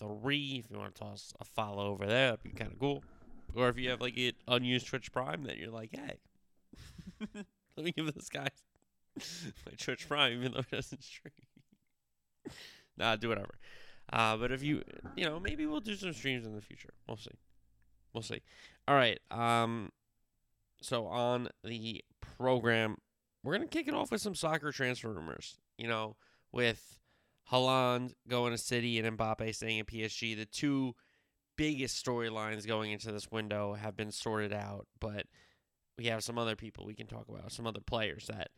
AJNick3. If you want to toss a follow over there, that'd be kind of cool. Or if you have like an unused Twitch Prime, then you're like, hey, let me give this guy my Twitch Prime, even though it doesn't stream. nah, do whatever. Uh, but if you, you know, maybe we'll do some streams in the future. We'll see. We'll see. All right. Um, so on the program, we're gonna kick it off with some soccer transfer rumors. You know, with Haaland going to City and Mbappe staying at PSG, the two biggest storylines going into this window have been sorted out. But we have some other people we can talk about, some other players that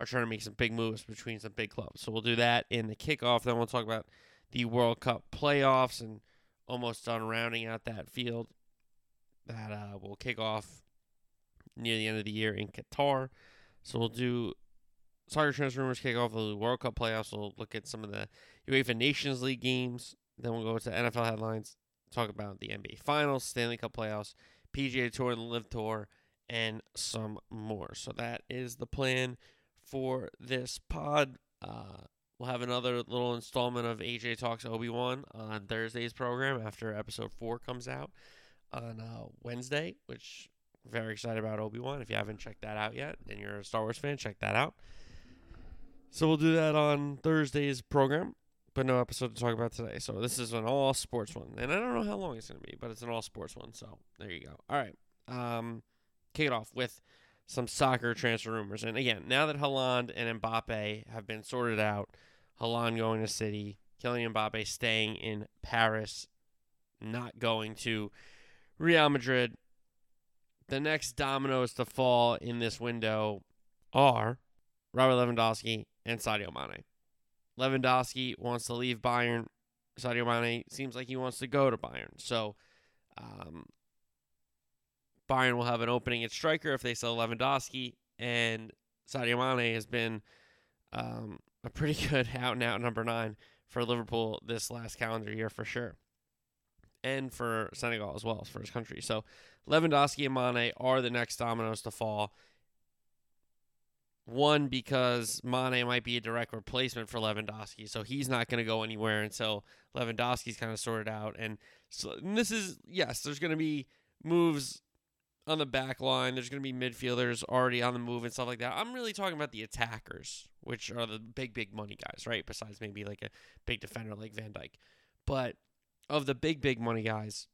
are trying to make some big moves between some big clubs. So we'll do that in the kickoff. Then we'll talk about the World Cup playoffs and almost done rounding out that field that uh, will kick off near the end of the year in Qatar. So we'll do soccer transfer rumors kick off the World Cup playoffs. We'll look at some of the UEFA Nations League games. Then we'll go to NFL headlines, talk about the NBA Finals, Stanley Cup playoffs, PGA Tour, and the LIV Tour, and some more. So that is the plan for this pod. Uh, we'll have another little installment of AJ Talks Obi Wan on Thursday's program after episode four comes out on uh, Wednesday, which I'm very excited about Obi Wan. If you haven't checked that out yet and you're a Star Wars fan, check that out. So we'll do that on Thursday's program, but no episode to talk about today. So this is an all sports one, and I don't know how long it's gonna be, but it's an all sports one. So there you go. All right, um, kick it off with some soccer transfer rumors. And again, now that Haaland and Mbappe have been sorted out, Haaland going to City, Kylian Mbappe staying in Paris, not going to Real Madrid. The next dominoes to fall in this window are Robert Lewandowski and Sadio Mane. Lewandowski wants to leave Bayern. Sadio Mane seems like he wants to go to Bayern. So, um, Bayern will have an opening at striker if they sell Lewandowski, and Sadio Mane has been um, a pretty good out and out number nine for Liverpool this last calendar year for sure, and for Senegal as well for his country. So Lewandowski and Mane are the next dominoes to fall. One because Mane might be a direct replacement for Lewandowski, so he's not going to go anywhere until Lewandowski's kind of sorted out. And so and this is yes, there's going to be moves on the back line. There's going to be midfielders already on the move and stuff like that. I'm really talking about the attackers, which are the big, big money guys, right? Besides maybe like a big defender like Van Dijk. But of the big, big money guys,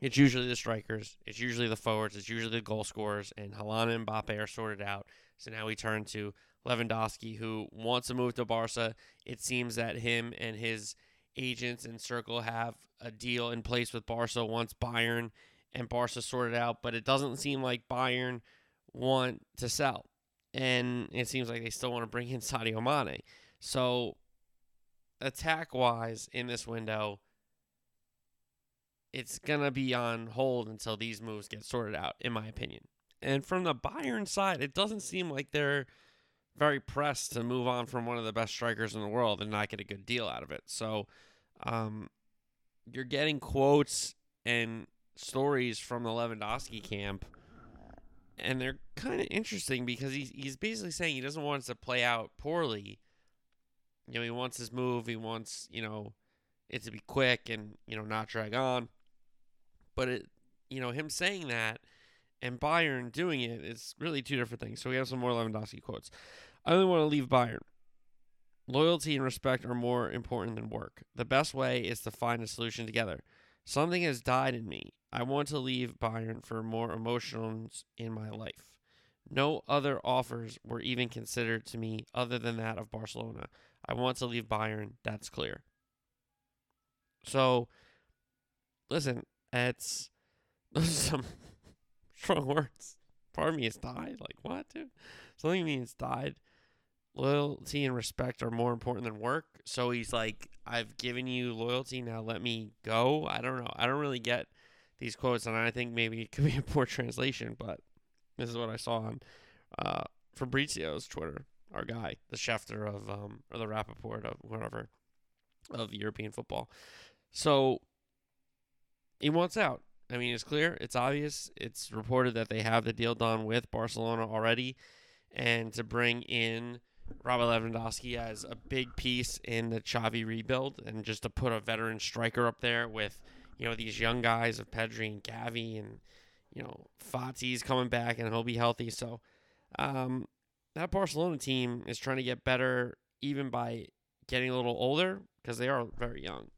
it's usually the strikers, it's usually the forwards, it's usually the goal scorers, and Haaland and Mbappe are sorted out. So now we turn to Lewandowski, who wants to move to Barca. It seems that him and his agents and circle have a deal in place with Barca once Bayern and Barca sorted out, but it doesn't seem like Bayern want to sell. And it seems like they still want to bring in Sadio Mane. So, attack wise in this window, it's going to be on hold until these moves get sorted out, in my opinion. And from the Bayern side, it doesn't seem like they're very pressed to move on from one of the best strikers in the world and not get a good deal out of it. So, um, you're getting quotes and stories from the Lewandowski camp, and they're kind of interesting because he's he's basically saying he doesn't want it to play out poorly. You know, he wants his move. He wants you know it to be quick and you know not drag on. But it, you know, him saying that and Bayern doing it is really two different things. So we have some more Lewandowski quotes. I only want to leave Bayern. Loyalty and respect are more important than work. The best way is to find a solution together. Something has died in me. I want to leave Bayern for more emotions in my life. No other offers were even considered to me other than that of Barcelona. I want to leave Bayern, that's clear. So, listen, it's those some strong words. Part of me has died. Like, what, dude? Something means died. loyalty and respect are more important than work. So he's like, I've given you loyalty, now let me go. I don't know. I don't really get these quotes, and I think maybe it could be a poor translation, but this is what I saw on uh, Fabrizio's Twitter, our guy, the Schefter of, um, or the Rapoport of whatever, of European football. So he wants out. I mean, it's clear, it's obvious. It's reported that they have the deal done with Barcelona already, and to bring in Robert Lewandowski as a big piece in the Xavi rebuild, and just to put a veteran striker up there with you know these young guys of Pedri and Gavi, and you know Fati's coming back and he'll be healthy. So um, that Barcelona team is trying to get better, even by getting a little older because they are very young.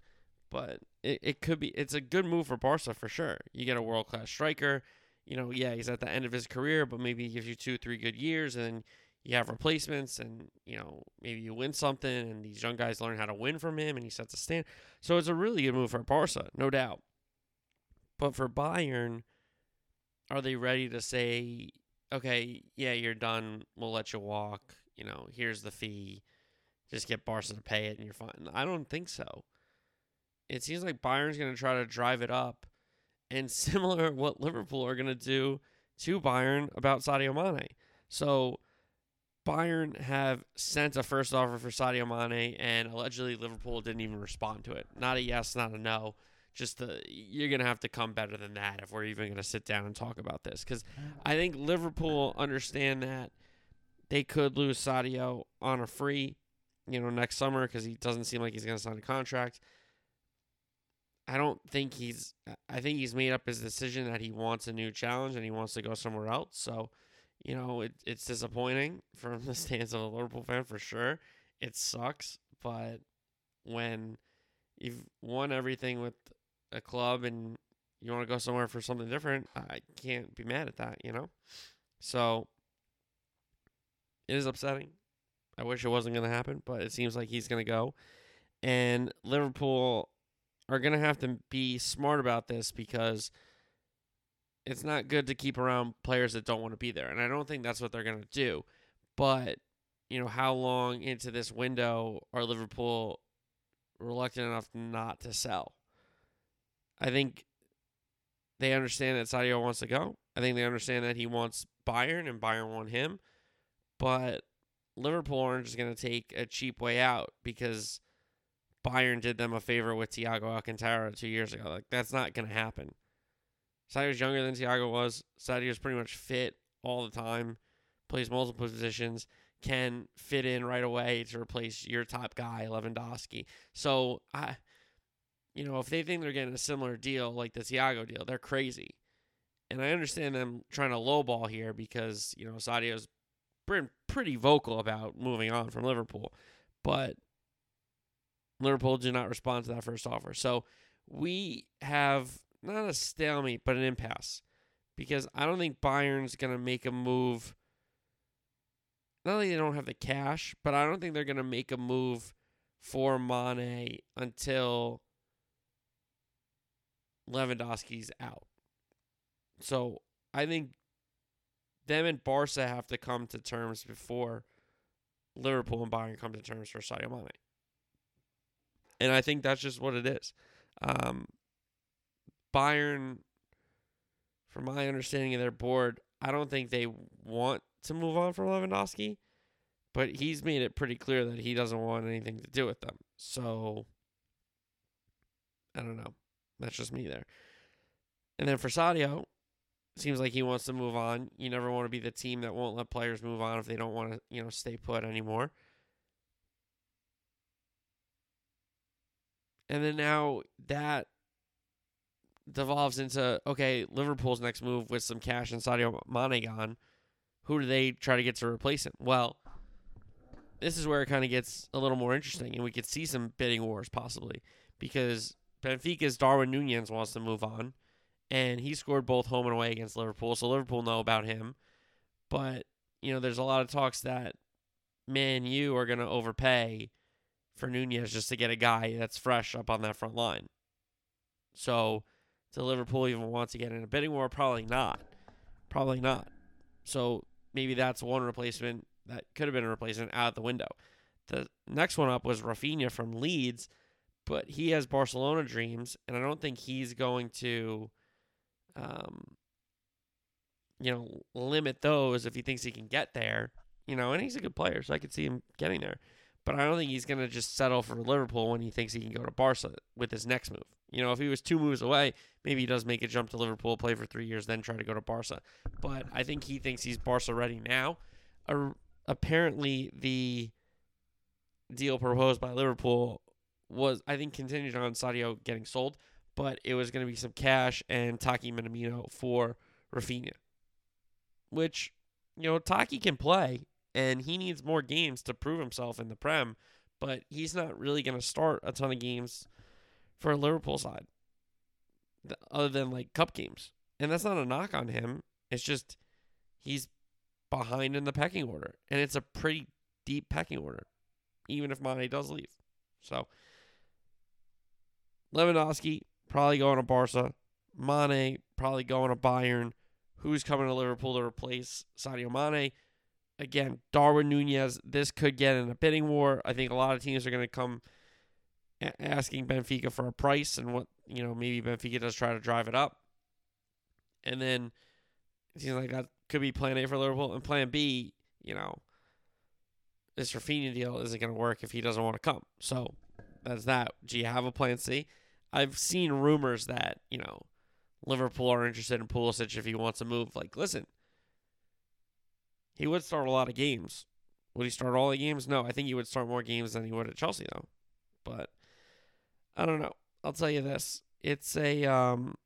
But it, it could be it's a good move for Barca for sure. You get a world class striker. You know, yeah, he's at the end of his career, but maybe he gives you two, three good years, and then you have replacements, and you know maybe you win something, and these young guys learn how to win from him, and he sets a stand. So it's a really good move for Barca, no doubt. But for Bayern, are they ready to say, okay, yeah, you're done. We'll let you walk. You know, here's the fee. Just get Barca to pay it, and you're fine. I don't think so it seems like Bayern's going to try to drive it up, and similar what Liverpool are going to do to Bayern about Sadio Mane. So Bayern have sent a first offer for Sadio Mane, and allegedly Liverpool didn't even respond to it. Not a yes, not a no. Just the, you're gonna have to come better than that if we're even gonna sit down and talk about this. Because I think Liverpool understand that they could lose Sadio on a free, you know, next summer because he doesn't seem like he's gonna sign a contract. I don't think he's. I think he's made up his decision that he wants a new challenge and he wants to go somewhere else. So, you know, it, it's disappointing from the stance of a Liverpool fan for sure. It sucks, but when you've won everything with a club and you want to go somewhere for something different, I can't be mad at that. You know, so it is upsetting. I wish it wasn't going to happen, but it seems like he's going to go. And Liverpool are going to have to be smart about this because it's not good to keep around players that don't want to be there. And I don't think that's what they're going to do. But, you know, how long into this window are Liverpool reluctant enough not to sell? I think they understand that Sadio wants to go. I think they understand that he wants Bayern and Bayern want him. But Liverpool aren't just going to take a cheap way out because Bayern did them a favor with Thiago Alcantara two years ago. Like that's not going to happen. Sadio's younger than Thiago was. Sadio's pretty much fit all the time, plays multiple positions, can fit in right away to replace your top guy, Lewandowski. So I, you know, if they think they're getting a similar deal like the Thiago deal, they're crazy. And I understand them trying to lowball here because you know Sadio's been pretty vocal about moving on from Liverpool, but Liverpool did not respond to that first offer. So we have not a stalemate, but an impasse because I don't think Bayern's going to make a move. Not that they don't have the cash, but I don't think they're going to make a move for Mane until Lewandowski's out. So I think them and Barca have to come to terms before Liverpool and Bayern come to terms for Sadio Mane. And I think that's just what it is. Um, Bayern, from my understanding of their board, I don't think they want to move on from Lewandowski, but he's made it pretty clear that he doesn't want anything to do with them. So I don't know. That's just me there. And then for Sadio, seems like he wants to move on. You never want to be the team that won't let players move on if they don't want to, you know, stay put anymore. And then now that devolves into okay, Liverpool's next move with some cash and Sadio Mane gone. Who do they try to get to replace him? Well, this is where it kind of gets a little more interesting, and we could see some bidding wars possibly because Benfica's Darwin Nunez wants to move on, and he scored both home and away against Liverpool, so Liverpool know about him. But you know, there's a lot of talks that Man U are going to overpay for Nunez just to get a guy that's fresh up on that front line. So, to Liverpool even want to get in a bidding war? Probably not. Probably not. So, maybe that's one replacement that could have been a replacement out of the window. The next one up was Rafinha from Leeds, but he has Barcelona dreams, and I don't think he's going to, um, you know, limit those if he thinks he can get there. You know, and he's a good player, so I could see him getting there. But I don't think he's going to just settle for Liverpool when he thinks he can go to Barca with his next move. You know, if he was two moves away, maybe he does make a jump to Liverpool, play for three years, then try to go to Barca. But I think he thinks he's Barca ready now. Apparently, the deal proposed by Liverpool was, I think, contingent on Sadio getting sold, but it was going to be some cash and Taki Minamino for Rafinha, which, you know, Taki can play and he needs more games to prove himself in the Prem, but he's not really going to start a ton of games for a Liverpool side other than like cup games. And that's not a knock on him. It's just he's behind in the pecking order. And it's a pretty deep pecking order, even if Mane does leave. So Lewandowski probably going to Barca. Mane probably going to Bayern. Who's coming to Liverpool to replace Sadio Mane? Again, Darwin Nunez. This could get in a bidding war. I think a lot of teams are going to come asking Benfica for a price and what you know maybe Benfica does try to drive it up, and then it seems like that could be Plan A for Liverpool and Plan B. You know, this Rafinha deal isn't going to work if he doesn't want to come. So that's that. Do you have a Plan C? I've seen rumors that you know Liverpool are interested in Pulisic if he wants to move. Like, listen, he would start a lot of games. Would he start all the games? No, I think he would start more games than he would at Chelsea though. But I don't know. I'll tell you this. It's a um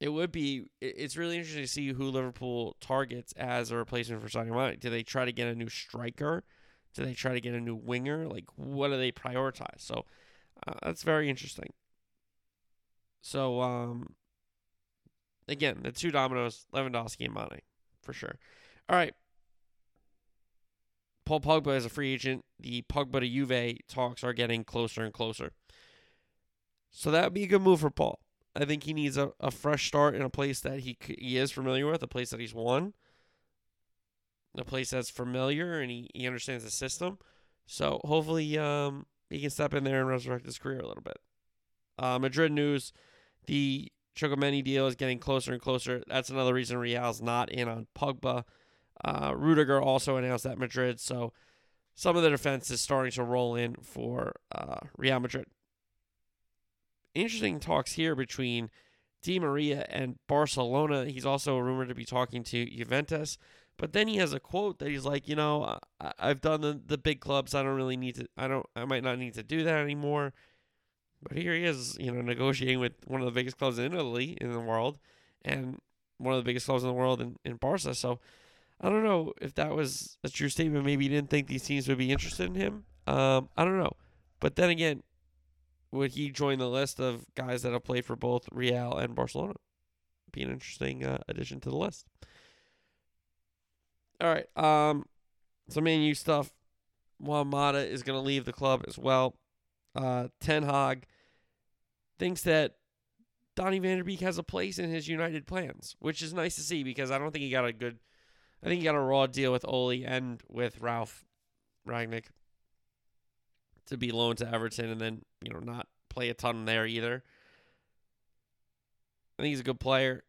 it would be it's really interesting to see who Liverpool targets as a replacement for Sadio Mane. Do they try to get a new striker? Do they try to get a new winger? Like what do they prioritize? So uh, that's very interesting. So um again, the two dominoes, Lewandowski and Mane, for sure. All right. Paul Pogba is a free agent. The Pogba to Juve talks are getting closer and closer. So that would be a good move for Paul. I think he needs a, a fresh start in a place that he he is familiar with, a place that he's won, a place that's familiar and he, he understands the system. So hopefully um, he can step in there and resurrect his career a little bit. Uh, Madrid news: the Tchouameni deal is getting closer and closer. That's another reason Real's not in on Pogba. Uh, Rudiger also announced that Madrid, so some of the defense is starting to roll in for uh, Real Madrid. Interesting talks here between Di Maria and Barcelona. He's also rumored to be talking to Juventus, but then he has a quote that he's like, you know, I, I've done the, the big clubs. I don't really need to. I don't. I might not need to do that anymore. But here he is, you know, negotiating with one of the biggest clubs in Italy in the world, and one of the biggest clubs in the world in, in Barca. So I don't know if that was a true statement. Maybe he didn't think these teams would be interested in him. Um, I don't know. But then again, would he join the list of guys that have played for both Real and Barcelona? Be an interesting uh, addition to the list. All right. Um, some Man U stuff. Juan Mata is going to leave the club as well. Uh, Ten Hag thinks that Donny van de Beek has a place in his United plans, which is nice to see because I don't think he got a good – I think he got a raw deal with Ole and with Ralf Rangnick to be loaned to Everton and then, you know, not play a ton there either. I think he's a good player.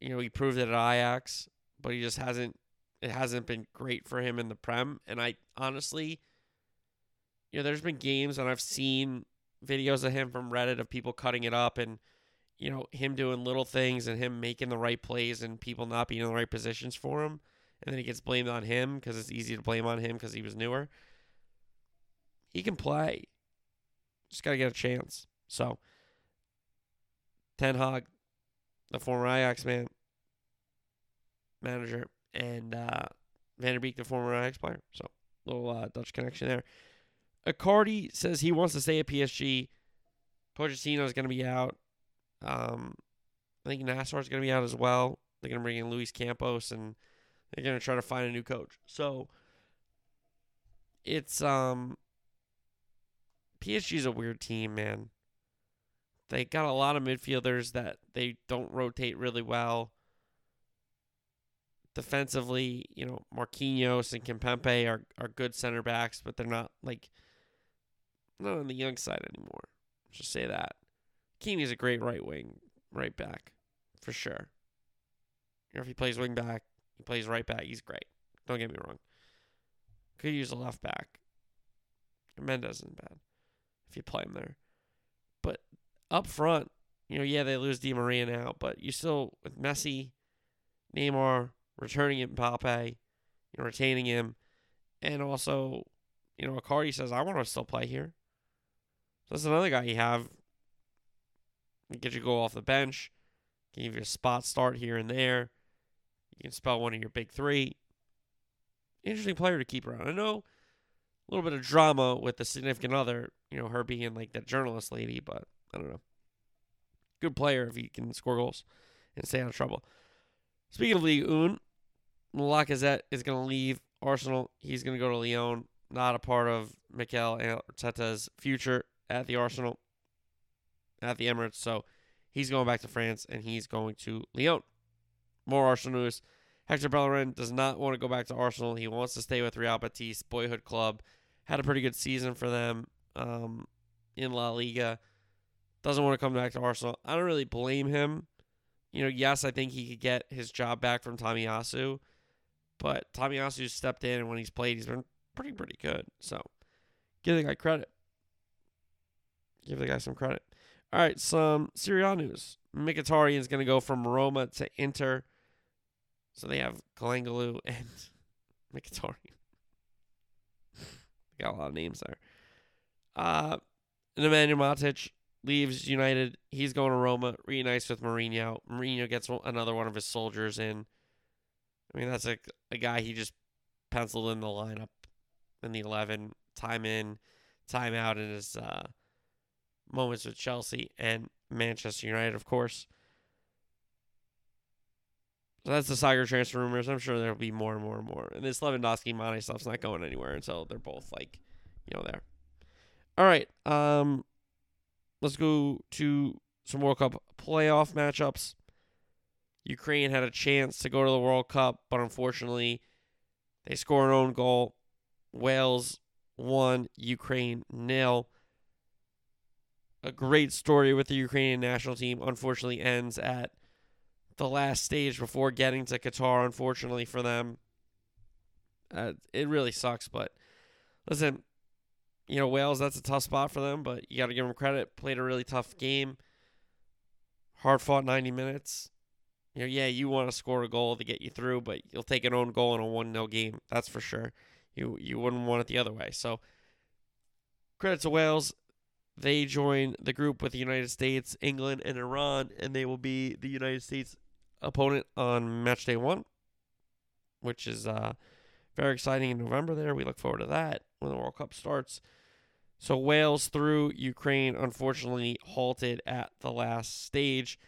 You know, he proved it at Ajax, but he just hasn't it hasn't been great for him in the Prem. And I honestly, you know, there's been games and I've seen videos of him from Reddit of people cutting it up and you know, him doing little things and him making the right plays and people not being in the right positions for him. And then he gets blamed on him because it's easy to blame on him because he was newer. He can play. Just got to get a chance. So, Ten Hag, the former Ajax man, manager, and uh, Van der Beek, the former Ajax player. So, little uh, Dutch connection there. Icardi says he wants to stay at PSG. Pochettino is going to be out. Um, I think Nasser's going to be out as well. They're going to bring in Luis Campos, and they're going to try to find a new coach. So it's um, PSG's a weird team, man. They got a lot of midfielders that they don't rotate really well. defensively, you know, Marquinhos and Kimpembe are, are good center backs, but they're not like not on the young side anymore. Let's just say that. Keeney's a great right wing, right back, for sure. You know, if he plays wing back, he plays right back, he's great. Don't get me wrong. Could use a left back. Mendes isn't bad if you play him there. But up front, you know, yeah, they lose Di Maria now, but you still with Messi, Neymar, returning Mbappe, you know, retaining him, and also, you know, Icardi says, I want to still play here. That's another guy you have. Get you go off the bench, give you a spot start here and there. You can spell one of your big three. Interesting player to keep around. I know a little bit of drama with the significant other, you know, her being like that journalist lady, but I don't know. Good player if he can score goals and stay out of trouble. Speaking of Ligue 1, Lacazette is going to leave Arsenal. He's going to go to Lyon. Not a part of Mikel Arteta's future at the Arsenal, at the Emirates. So he's going back to France and he's going to Lyon. More Arsenal news. Hector Bellerin does not want to go back to Arsenal. He wants to stay with Real Betis, boyhood club. Had a pretty good season for them um, in La Liga. Doesn't want to come back to Arsenal. I don't really blame him. You know, yes, I think he could get his job back from Tomiyasu, but Tomiyasu stepped in, and when he's played, he's been pretty, pretty good. So give the guy credit. Give the guy some credit. All right, some Serie news. Mkhitaryan is going to go from Roma to Inter. So they have Calhanoglu and Mkhitaryan. Got a lot of names there. Uh, and Nemanja Matic leaves United. He's going to Roma, reunites with Mourinho. Mourinho gets another one of his soldiers in. I mean, that's a, a guy he just penciled in the lineup in the 11, time in, time out in his uh, moments with Chelsea and Manchester United, of course. So that's the Sagar transfer rumors. I'm sure there'll be more and more and more. And this Lewandowski Mane stuff's not going anywhere until they're both like, you know, there. All right. Um, let's go to some World Cup playoff matchups. Ukraine had a chance to go to the World Cup, but unfortunately, they score an own goal. Wales won, Ukraine nil. A great story with the Ukrainian national team unfortunately ends at the last stage before getting to Qatar, unfortunately for them. Uh, it really sucks, but listen, you know, Wales, that's a tough spot for them, but you got to give them credit. Played a really tough game, hard fought 90 minutes. You know, yeah, you want to score a goal to get you through, but you'll take an own goal in a 1 0 game. That's for sure. You, you wouldn't want it the other way. So, credit to Wales. They join the group with the United States, England, and Iran, and they will be the United States opponent on match day one, which is uh, very exciting in November there. We look forward to that when the World Cup starts. So Wales through Ukraine unfortunately halted at the last stage.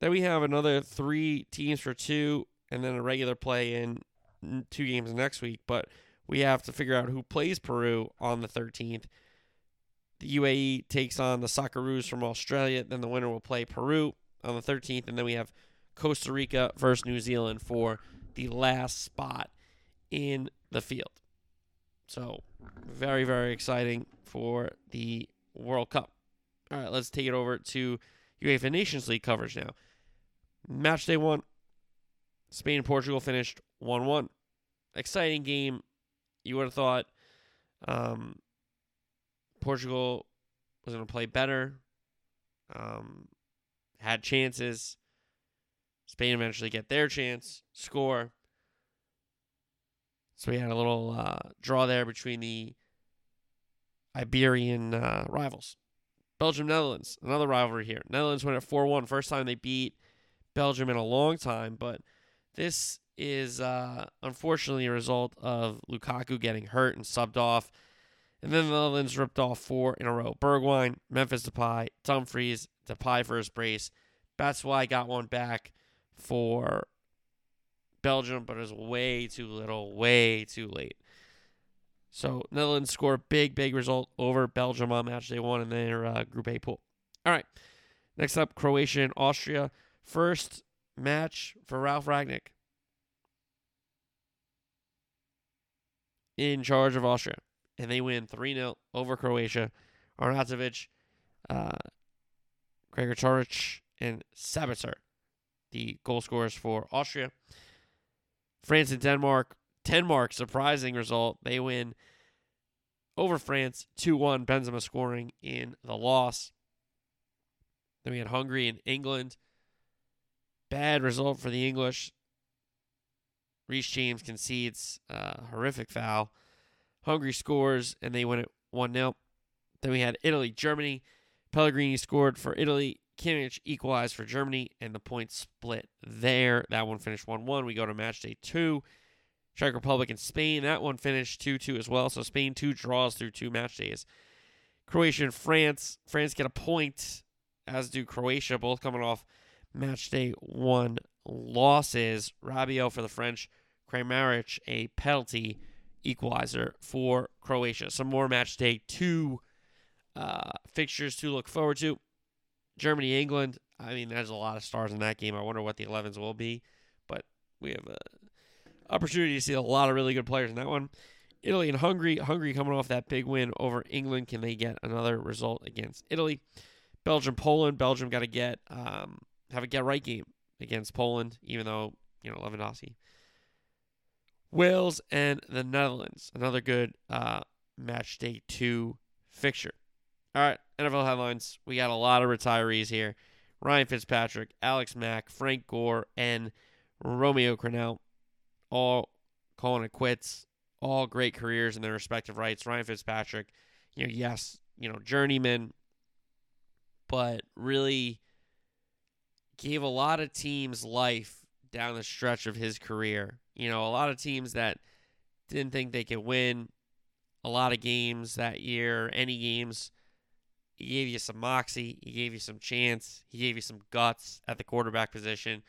Then we have another three teams for two, and then a regular play in two games next week. But we have to figure out who plays Peru on the 13th. The UAE takes on the Socceroos from Australia. Then the winner will play Peru on the 13th, and then we have Costa Rica versus New Zealand for the last spot in the field. So, very, very exciting for the World Cup. All right, let's take it over to UEFA Nations League coverage now. Match day one Spain and Portugal finished 1 1. Exciting game. You would have thought um, Portugal was going to play better. Um, had chances. Spain eventually get their chance, score. So we had a little uh, draw there between the Iberian uh, rivals. Belgium Netherlands, another rivalry here. Netherlands went at 4 1. First time they beat Belgium in a long time, but this is uh, unfortunately a result of Lukaku getting hurt and subbed off. And then the Netherlands ripped off four in a row. Bergwijn, Memphis Depay, Dumfries, Depay for his brace. That's why I got one back for Belgium, but it was way too little, way too late. So Netherlands score big, big result over Belgium on match day one in their uh, Group A pool. All right, next up Croatia and Austria. First match for Ralf Rangnick in charge of Austria and they win 3 0 over Croatia. Arnautovic, uh, Gregoritsch, and Sabitzer, the goal scorers for Austria. France and Denmark. Denmark, surprising result. They win over France 2 1. Benzema scoring in the loss. Then we had Hungary and England. Bad result for the English. Reece James concedes a horrific foul. Hungary scores and they win it 1 0. Then we had Italy, Germany. Pellegrini scored for Italy. Kimmich equalized for Germany, and the points split there. That one finished 1 1. We go to match day two. Czech Republic and Spain. That one finished 2 2 as well. So Spain two draws through two match days. Croatia and France. France get a point, as do Croatia, both coming off match day one losses. Rabiot for the French. Kramaric, a penalty equalizer for Croatia. Some more match day two uh, fixtures to look forward to. Germany, England. I mean, there's a lot of stars in that game. I wonder what the 11s will be, but we have a opportunity to see a lot of really good players in that one. Italy and Hungary. Hungary coming off that big win over England. Can they get another result against Italy? Belgium, Poland. Belgium got to get um, have a get right game against Poland, even though you know Lewandowski. Wales and the Netherlands. Another good uh, match day two fixture. All right, NFL headlines. We got a lot of retirees here. Ryan Fitzpatrick, Alex Mack, Frank Gore, and Romeo Crennel all calling it quits. All great careers in their respective rights. Ryan Fitzpatrick, you know, yes, you know, journeyman, but really gave a lot of teams life down the stretch of his career. You know, a lot of teams that didn't think they could win a lot of games that year, any games. He gave you some moxie. He gave you some chance. He gave you some guts at the quarterback position.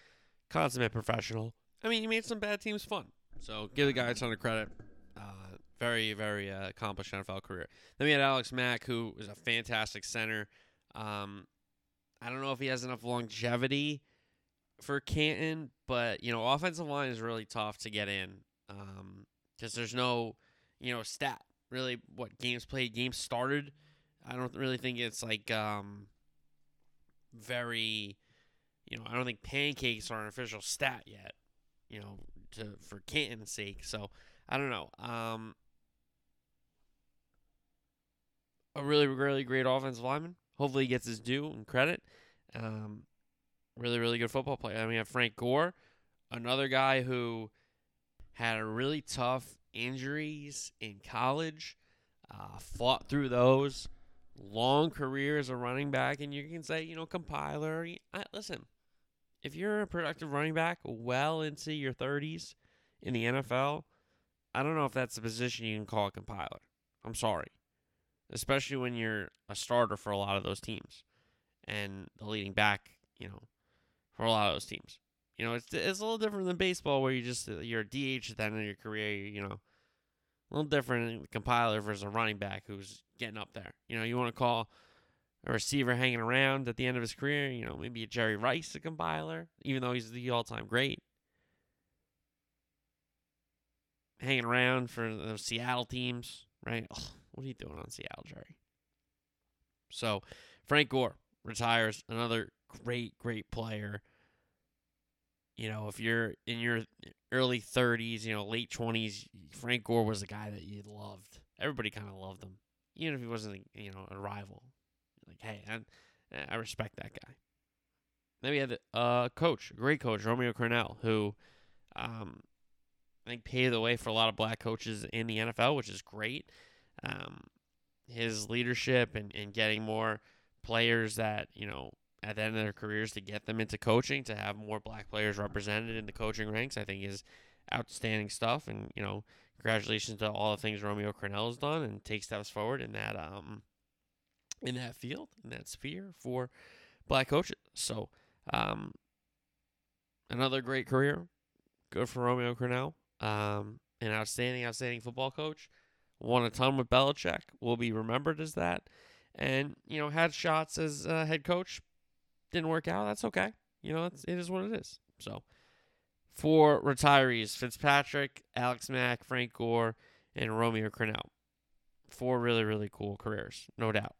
Consummate professional. I mean, he made some bad teams fun. So give the guy a ton of credit. Uh, very, very uh, accomplished NFL career. Then we had Alex Mack, who was a fantastic center. Um, I don't know if he has enough longevity for Canton, but you know, offensive line is really tough to get in um, because um, there's no, you know, stat really. What games played, games started. I don't really think it's like um, very, you know, I don't think pancakes are an official stat yet you know, to for Canton's sake. So I don't know. Um, a really, really great offensive lineman. Hopefully, he gets his due and credit. Um, really, really good football player. I mean, we have Frank Gore, another guy who had a really tough injuries in college, uh, fought through those, long career as a running back, and you can say, you know, compiler. I, listen, if you're a productive running back well into your 30s in the NFL, I don't know if that's a position you can call a compiler. I'm sorry. Especially when you're a starter for a lot of those teams and the leading back, you know, for a lot of those teams. You know, it's it's a little different than baseball where you just uh, you're a DH at the end of your career, you know. A little different in the compiler versus a running back who's getting up there. You know, you want to call a receiver hanging around at the end of his career. You know, maybe a Jerry Rice, a compiler, even though he's the all-time great. Hanging around for the Seattle teams, right? Ugh, what are you doing on Seattle, Jerry? So, Frank Gore retires, another great, great player. You know, if you're in your early 30s, you know, late 20s, Frank Gore was a guy that you loved. Everybody kind of loved him, even if he wasn't, you know, a rival. Like, hey, I, I respect that guy. Then we had a uh, coach, a great coach, Romeo Crennel, who um, I think paved the way for a lot of black coaches in the NFL, which is great. Um, his leadership and, and getting more players that, you know, at the end of their careers to get them into coaching, to have more black players represented in the coaching ranks, I think is outstanding stuff. And, you know, congratulations to all the things Romeo Crennel has done and take steps forward in that um, in that field, in that sphere for black coaches. So, um, another great career. Good for Romeo Crennel. Um, an outstanding, outstanding football coach. Won a ton with Belichick. Will be remembered as that. And, you know, had shots as a head coach. Didn't work out. That's okay. You know, it's, it is what it is. So, for retirees, Fitzpatrick, Alex Mack, Frank Gore, and Romeo Crennel. Four really, really cool careers, no doubt.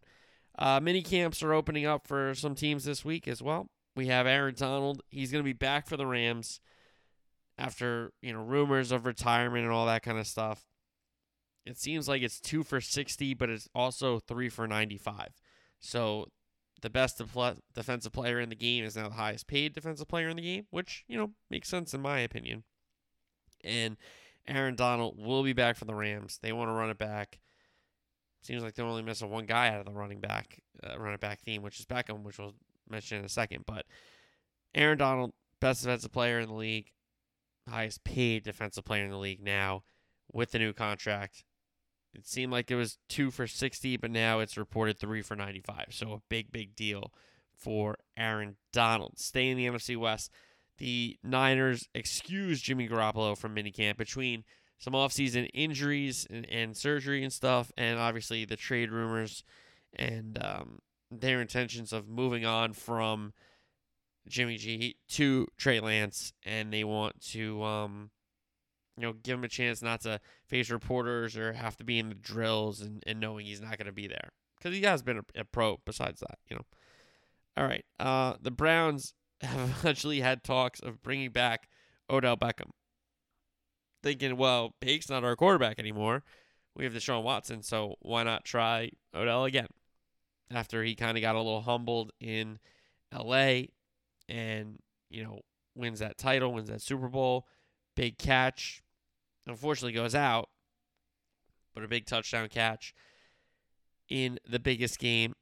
Uh, mini camps are opening up for some teams this week as well. We have Aaron Donald. He's going to be back for the Rams after, you know, rumors of retirement and all that kind of stuff. It seems like it's two for 60, but it's also three for 95. So the best defensive player in the game is now the highest paid defensive player in the game, which, you know, makes sense in my opinion. And Aaron Donald will be back for the Rams. They want to run it back. Seems like they're only missing one guy out of the running back, uh, running back theme, which is Beckham, which we'll mention in a second. But Aaron Donald, best defensive player in the league, highest paid defensive player in the league now with the new contract. It seemed like it was two for 60, but now it's reported three for 95. So a big, big deal for Aaron Donald. Stay in the NFC West. The Niners excused Jimmy Garoppolo from minicamp between some offseason injuries and, and surgery and stuff, and obviously the trade rumors and um, their intentions of moving on from Jimmy G to Trey Lance, and they want to um, you know, give him a chance not to face reporters or have to be in the drills and, and knowing he's not going to be there. Because he has been a, a, pro besides that, you know. All right. Uh, the Browns have eventually had talks of bringing back Odell Beckham. Thinking, well, Bake's not our quarterback anymore. We have Deshaun Watson, so why not try Odell again? After he kind of got a little humbled in LA and, you know, wins that title, wins that Super Bowl, big catch, unfortunately goes out, but a big touchdown catch in the biggest game.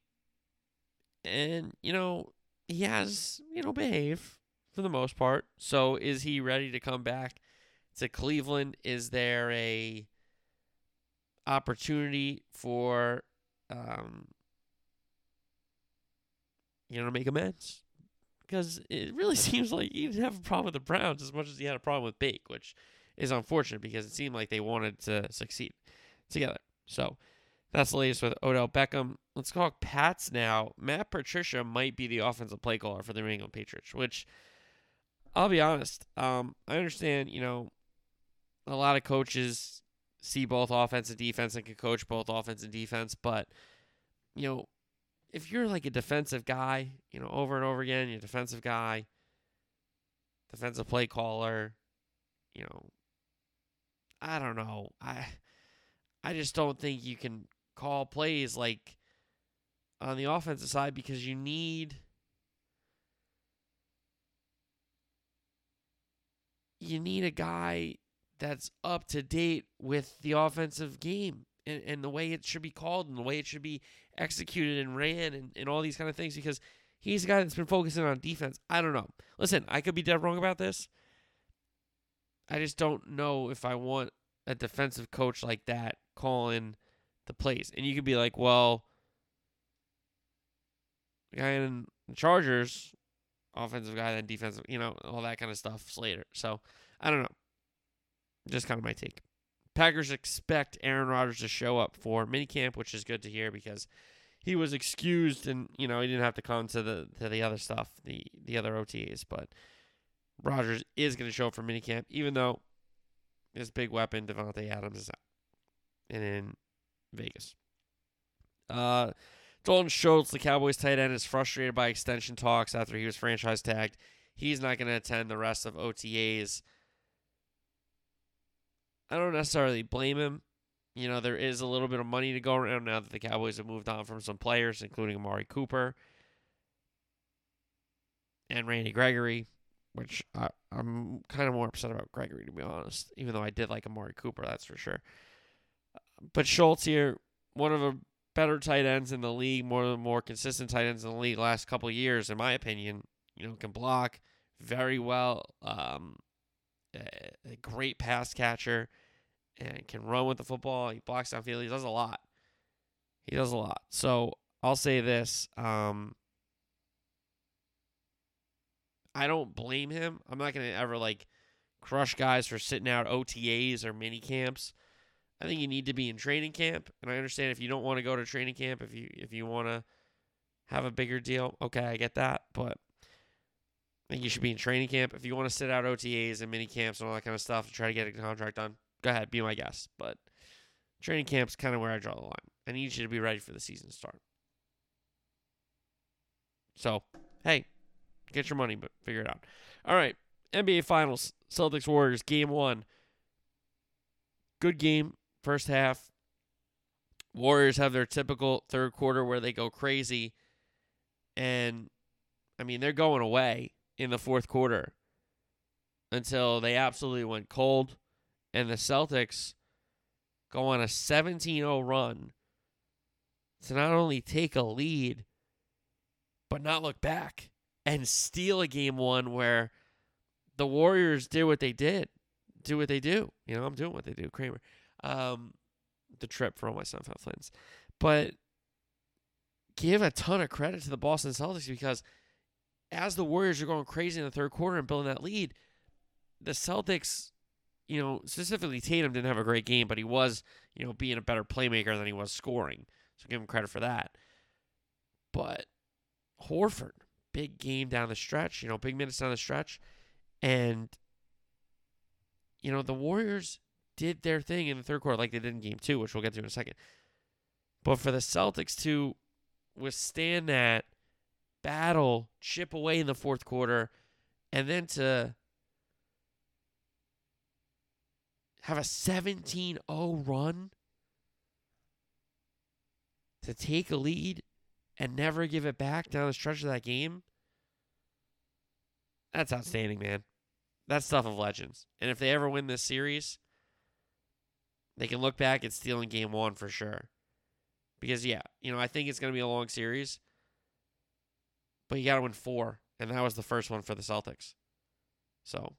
And, you know, he has, you know, behave for the most part. So is he ready to come back to Cleveland? Is there a opportunity for um you know to make amends? Because it really seems like he didn't have a problem with the Browns as much as he had a problem with Bake, which is unfortunate because it seemed like they wanted to succeed together. So that's the latest with Odell Beckham. Let's talk Pats now. Matt Patricia might be the offensive play caller for the New England Patriots, which I'll be honest. Um, I understand, you know, a lot of coaches see both offense and defense and can coach both offense and defense, but you know, if you're like a defensive guy, you know, over and over again, you're a defensive guy, defensive play caller, you know, I don't know. I I just don't think you can call plays like on the offensive side because you need you need a guy that's up to date with the offensive game and, and the way it should be called and the way it should be executed and ran and, and all these kind of things because he's a guy that's been focusing on defense. I don't know. Listen, I could be dead wrong about this. I just don't know if I want a defensive coach like that calling the plays. And you could be like, well, guy in the Chargers, offensive guy, then defensive, you know, all that kind of stuff Slater. So I don't know. Just kind of my take. Packers expect Aaron Rodgers to show up for minicamp, which is good to hear because he was excused and you know he didn't have to come to the to the other stuff, the the other OTAs. But Rodgers is going to show up for minicamp, even though his big weapon, Davante Adams, is out and in Vegas. Uh, Dalton Schultz, the Cowboys tight end, is frustrated by extension talks after he was franchise tagged. He's not going to attend the rest of OTAs. I don't necessarily blame him. You know, there is a little bit of money to go around now that the Cowboys have moved on from some players, including Amari Cooper and Randy Gregory which I, am kind of more upset about Gregory to be honest. Even though I did like Amari Cooper, that's for sure. But Schultz here, one of the better tight ends in the league, more of the more consistent tight ends in the league last couple years, in my opinion. You know, can block very well. Um, a, a great pass catcher, and can run with the football. He blocks downfield. He does a lot. He does a lot. So I'll say this. Um, I don't blame him. I'm not gonna ever like crush guys for sitting out OTAs or mini camps. I think you need to be in training camp, and I understand if you don't want to go to training camp, if you if you want to have a bigger deal, okay, I get that, but I think you should be in training camp. If you want to sit out OTAs and mini camps and all that kind of stuff to try to get a contract done, go ahead, be my guest. But Training camp's kind of where I draw the line. I need you to be ready for the season to start. So, hey, get your money, but figure it out. All right, NBA Finals, Celtics Warriors, game one. Good game, first half. Warriors have their typical third quarter where they go crazy. And, I mean, they're going away in the fourth quarter until they absolutely went cold. And the Celtics go on a 17 0 run to not only take a lead, but not look back and steal a game one where the Warriors did what they did, do what they do. You know, I'm doing what they do, Kramer. Um, the trip for all my Seinfeld friends. But give a ton of credit to the Boston Celtics because as the Warriors are going crazy in the third quarter and building that lead, the Celtics, you know, specifically Tatum didn't have a great game, but he was, you know, being a better playmaker than he was scoring. So give him credit for that. But Horford, big game down the stretch, you know, big minutes down the stretch. And, you know, the Warriors did their thing in the third quarter like they did in game two, which we'll get to in a second. But for the Celtics to withstand that battle, chip away in the fourth quarter, and then to have a 17 0 run to take a lead and never give it back down the stretch of that game. That's outstanding, man. That's stuff of legends. And if they ever win this series, they can look back at stealing game one for sure. Because, yeah, you know, I think it's going to be a long series, but you got to win four. And that was the first one for the Celtics. So,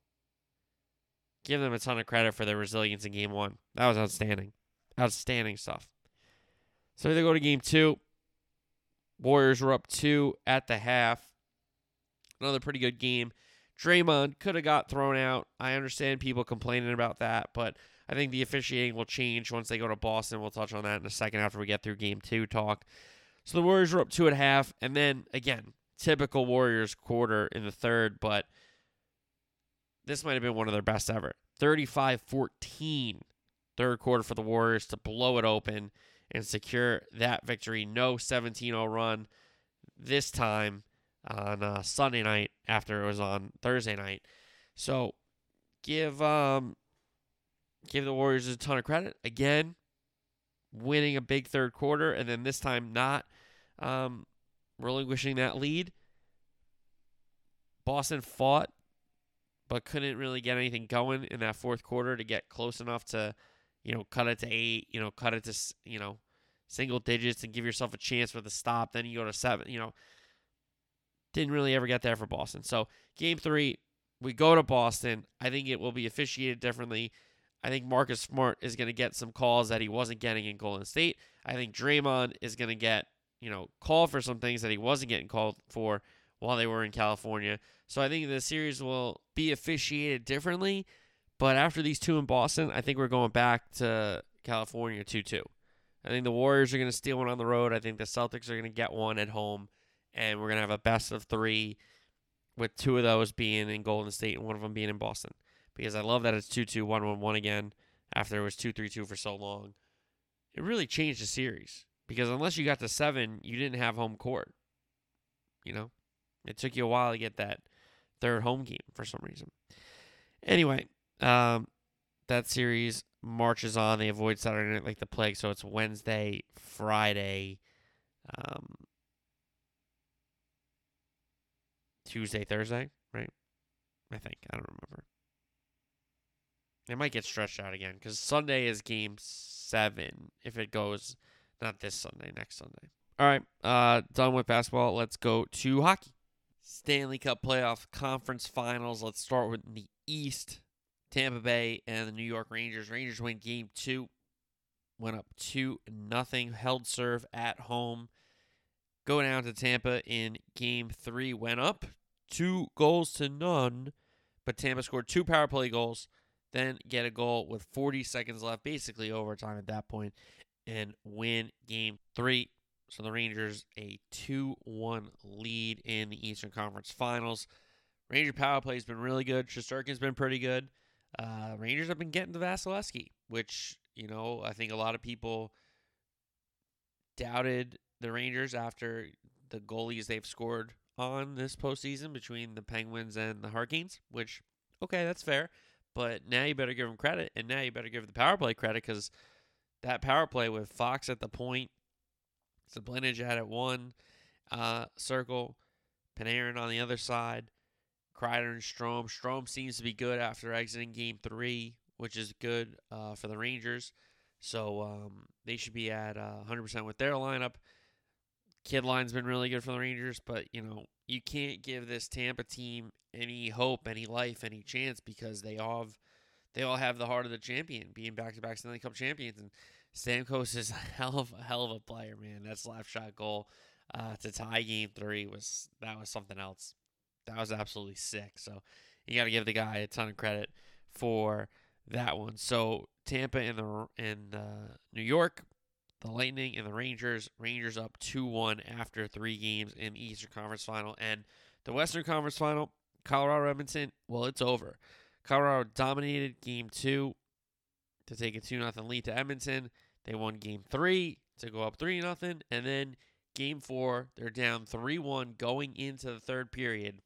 give them a ton of credit for their resilience in game one. That was outstanding. Outstanding stuff. So they go to game two. Warriors were up two at the half. Another pretty good game. Draymond could have got thrown out. I understand people complaining about that, but I think the officiating will change once they go to Boston. We'll touch on that in a second after we get through game two talk. So the Warriors were up two and a half, and then again, typical Warriors quarter in the third, but this might have been one of their best ever. 35 14 third quarter for the Warriors to blow it open and secure that victory. No 17 0 run this time on uh, Sunday night after it was on Thursday night. So give um give the Warriors a ton of credit. Again, winning a big third quarter and then this time not um, relinquishing that lead. Boston fought but couldn't really get anything going in that fourth quarter to get close enough to you know, cut it to eight, you know, cut it to, you know, single digits and give yourself a chance for the stop. Then you go to seven, you know. Didn't really ever get there for Boston. So, game three, we go to Boston. I think it will be officiated differently. I think Marcus Smart is going to get some calls that he wasn't getting in Golden State. I think Draymond is going to get, you know, called for some things that he wasn't getting called for while they were in California. So I think the series will be officiated differently. But after these two in Boston, I think we're going back to California 2 2. I think the Warriors are going to steal one on the road. I think the Celtics are going to get one at home. And we're going to have a best of three with two of those being in Golden State and one of them being in Boston. Because I love that it's 2 2 1 1 1 again after it was 2 3 2 for so long. It really changed the series. Because unless you got to seven, you didn't have home court. You know? It took you a while to get that third home game for some reason. Anyway, um, that series marches on. They avoid Saturday night like the plague, so it's Wednesday, Friday, um, Tuesday, Thursday, right? I think I don't remember. It might get stretched out again because Sunday is game seven if it goes not this Sunday, next Sunday. All right, uh, done with basketball. Let's go to hockey. Stanley Cup playoff conference finals. Let's start with the East. Tampa Bay and the New York Rangers. Rangers win game two, went up two nothing. Held serve at home. Go down to Tampa in game three, went up two goals to none, but Tampa scored two power play goals, then get a goal with 40 seconds left, basically overtime at that point, and win game three. So the Rangers a 2 1 lead in the Eastern Conference Finals. Ranger power play has been really good. Shesterkin's been pretty good. Uh, Rangers have been getting to Vasilevskiy, which you know I think a lot of people doubted the Rangers after the goalies they've scored on this postseason between the Penguins and the Hurricanes. Which okay, that's fair, but now you better give them credit, and now you better give the power play credit because that power play with Fox at the point, Zibanejad at it one uh, circle, Panarin on the other side, Kreider and Strome. Strome seems to be good after exiting Game Three, which is good uh, for the Rangers. So um, they should be at uh, 100% with their lineup. Kid line's been really good for the Rangers, but you know you can't give this Tampa team any hope, any life, any chance because they all have they all have the heart of the champion, being back-to-back Stanley Cup champions, and Stamkos is a hell of a hell of a player, man. That slap shot goal uh, to tie Game Three was that was something else. That was absolutely sick. So you got to give the guy a ton of credit for that one. So Tampa and the in uh, New York, the Lightning and the Rangers. Rangers up two one after three games in the Eastern Conference Final, and the Western Conference Final. Colorado Edmonton. Well, it's over. Colorado dominated Game Two to take a two nothing lead to Edmonton. They won Game Three to go up three nothing, and then Game Four they're down three one going into the third period.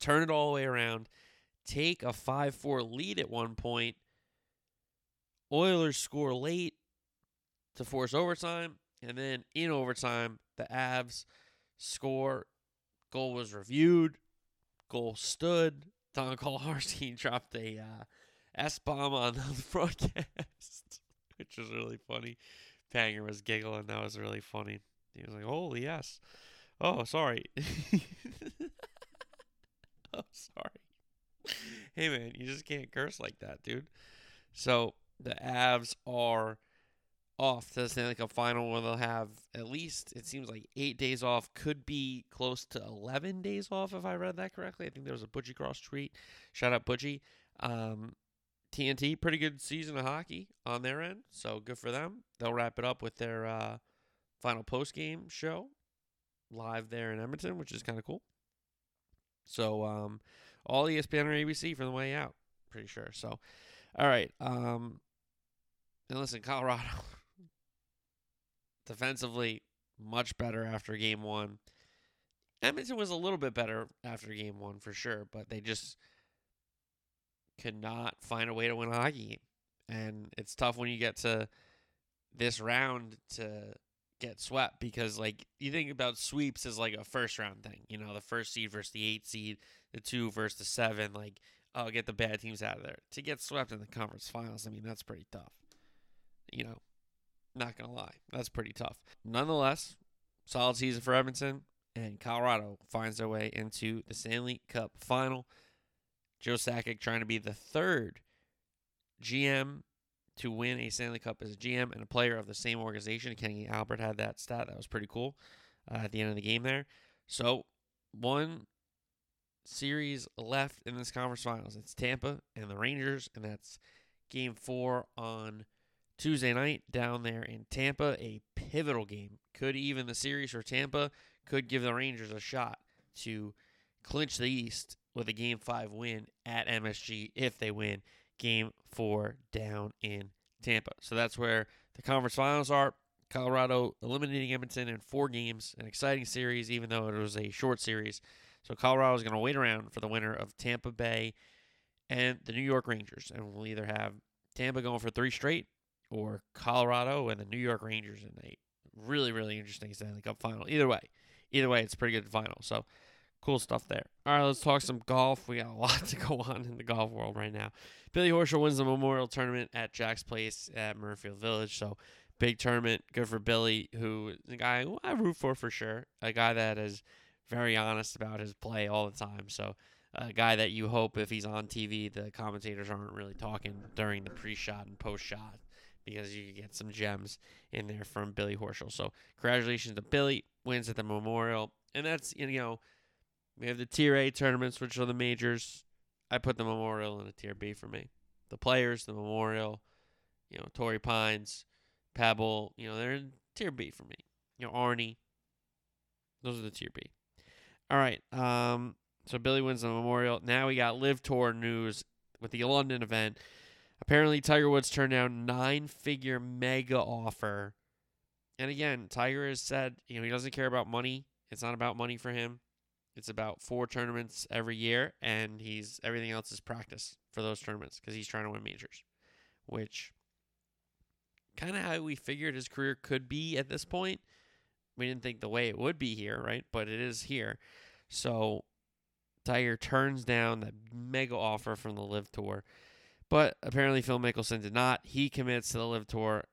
Turn it all the way around. Take a 5 4 lead at one point. Oilers score late to force overtime. And then in overtime, the Avs score. Goal was reviewed. Goal stood. Don Kolarski dropped a uh, S bomb on the broadcast, which was really funny. Panger was giggling. That was really funny. He was like, "Holy yes." Oh, sorry. oh, sorry. Hey man, you just can't curse like that, dude. So the Avs are off to the Stanley Cup final where they'll have at least it seems like eight days off. Could be close to eleven days off if I read that correctly. I think there was a Butchie Cross tweet. Shout out Butchie. Um, TNT, pretty good season of hockey on their end, so good for them. They'll wrap it up with their uh, final post game show live there in Edmonton, which is kind of cool. So um, all ESPN or ABC from the way out, pretty sure. So, all right. Um, and listen, Colorado defensively much better after game one. Edmonton was a little bit better after game one for sure, but they just could not find a way to win a hockey game. And it's tough when you get to this round to get swept because like you think about sweeps as like a first round thing. You know, the first seed versus the eight seed, the two versus the seven, like oh get the bad teams out of there. To get swept in the conference finals, I mean that's pretty tough. You know, not gonna lie, that's pretty tough. Nonetheless, solid season for Edmonton, and Colorado finds their way into the Stanley Cup final. Joe Sakic trying to be the third GM to win a Stanley Cup as a GM and a player of the same organization. Kenny Albert had that stat. That was pretty cool uh, at the end of the game there. So, one series left in this conference finals. It's Tampa and the Rangers, and that's game four on Tuesday night down there in Tampa. A pivotal game. Could even the series for Tampa could give the Rangers a shot to clinch the East with a game five win at MSG if they win game four down in Tampa. So that's where the conference finals are. Colorado eliminating Edmonton in four games, an exciting series, even though it was a short series. So Colorado is going to wait around for the winner of Tampa Bay and the New York Rangers, and we'll either have Tampa going for three straight or Colorado and the New York Rangers in a really really interesting Stanley Cup final. Either way, either way, it's pretty good final. So cool stuff there. All right, let's talk some golf. We got a lot to go on in the golf world right now. Billy Horschel wins the Memorial Tournament at Jack's Place at Muirfield Village. So big tournament, good for Billy, who is a guy who I root for for sure. A guy that is very honest about his play all the time. So a guy that you hope if he's on TV, the commentators aren't really talking during the pre-shot and post-shot because you can get some gems in there from Billy Horschel. So congratulations to Billy, wins at the Memorial, and that's you know we have the Tier A tournaments, which are the majors. I put the Memorial in a Tier B for me. The players, the Memorial, you know, Torrey Pines, Pebble, you know, they're in Tier B for me. You know, Arnie. Those are the Tier B. All right. Um, so Billy wins the Memorial. Now we got LIV Tour news with the London event. Apparently, Tiger Woods turned down nine figure mega offer. And again, Tiger has said, you know, he doesn't care about money. It's not about money for him. It's about four tournaments every year, and he's everything else is practice for those tournaments because he's trying to win majors, which kind of how we figured his career could be at this point. We didn't think the way it would be here, right? But it is here. So Tiger turns down that mega offer from the LIV Tour. But apparently Phil Mickelson did not. He commits to the LIV Tour,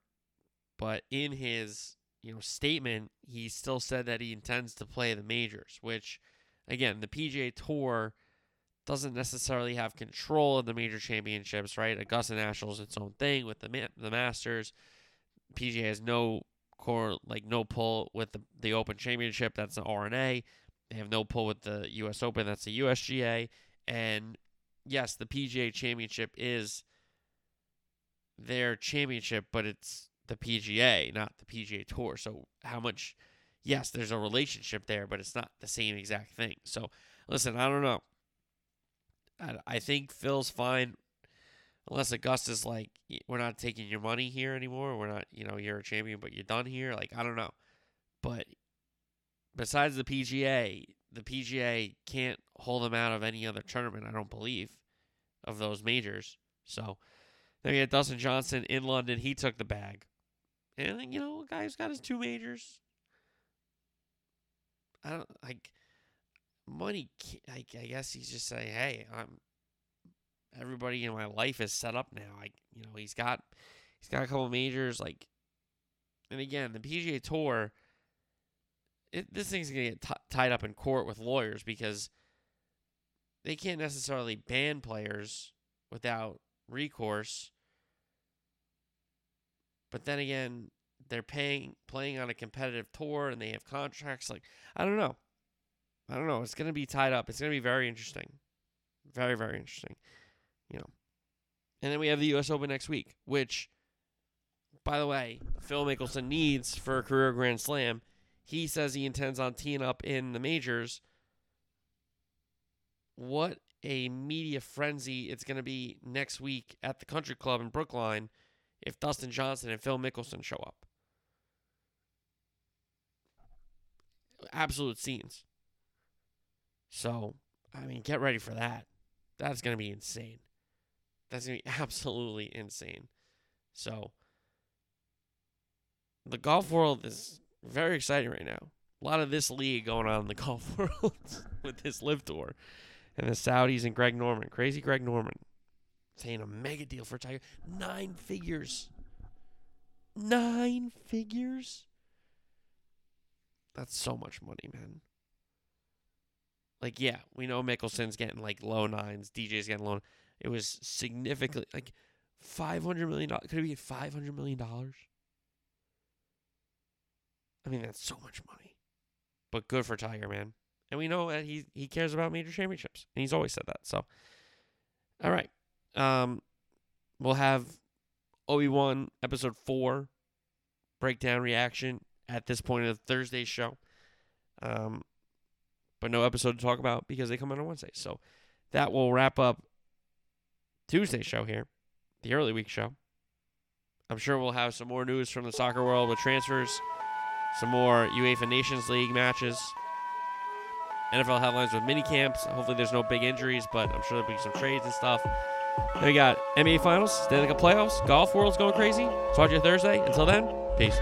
but in his, you know, statement, he still said that he intends to play the majors, which again, the PGA Tour doesn't necessarily have control of the major championships, right? Augusta National is its own thing with the the Masters. PGA has no core like no pull with the the Open Championship. That's the R&A. They have no pull with the U.S. Open. That's the USGA. And yes, the PGA Championship is their championship, but it's the PGA, not the PGA Tour. So how much? Yes, there's a relationship there, but it's not the same exact thing. So listen, I don't know. I, think Phil's fine unless Augusta's like, we're not taking your money here anymore. We're not, you know, you're a champion, but you're done here. Like, I don't know. But besides the PGA, the PGA can't hold him out of any other tournament, I don't believe, of those majors. So then you had Dustin Johnson in London. He took the bag. And, you know, a guy who's got his two majors. I don't, like, money, I, I guess he's just saying, hey, I'm, everybody in my life is set up now. I, you know, he's got, he's got a couple majors, like, and again, the PGA Tour, it, this thing's gonna get t- tied up in court with lawyers because they can't necessarily ban players without recourse. But then again, they're paying playing on a competitive tour and they have contracts. Like I don't know, I don't know. It's gonna be tied up. It's gonna be very interesting, very very interesting. You know, and then we have the U.S. Open next week, which, by the way, Phil Mickelson needs for a career Grand Slam. He says he intends on teeing up in the majors. What a media frenzy it's going to be next week at the Country Club in Brookline if Dustin Johnson and Phil Mickelson show up. Absolute scenes. So, I mean, get ready for that. That's going to be insane. That's going to be absolutely insane. So, the golf world is very exciting right now. A lot of this league going on in the golf world with this LIV tour and the Saudis and Greg Norman. Crazy Greg Norman saying a mega deal for Tiger. Nine figures. Nine figures? That's so much money, man. Like, yeah, we know Mickelson's getting like low nines. DJ's getting low. It was significantly like five hundred million dollars. Could it be five hundred million dollars? I mean, that's so much money. But good for Tiger, man. And we know that he he cares about major championships. And he's always said that. So all right. Um we'll have Obi Wan episode four breakdown reaction at this point of Thursday's show. Um but no episode to talk about because they come out on Wednesday. So that will wrap up Tuesday's show here, the early week show. I'm sure we'll have some more news from the soccer world with transfers some more UEFA Nations League matches, NFL headlines with mini camps. Hopefully, there's no big injuries, but I'm sure there'll be some trades and stuff. Then we got NBA Finals, Stanley Cup playoffs, golf world's going crazy. Talk to you Thursday. Until then, peace.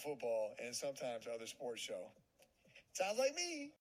Football, and sometimes other sports show. Sounds like me.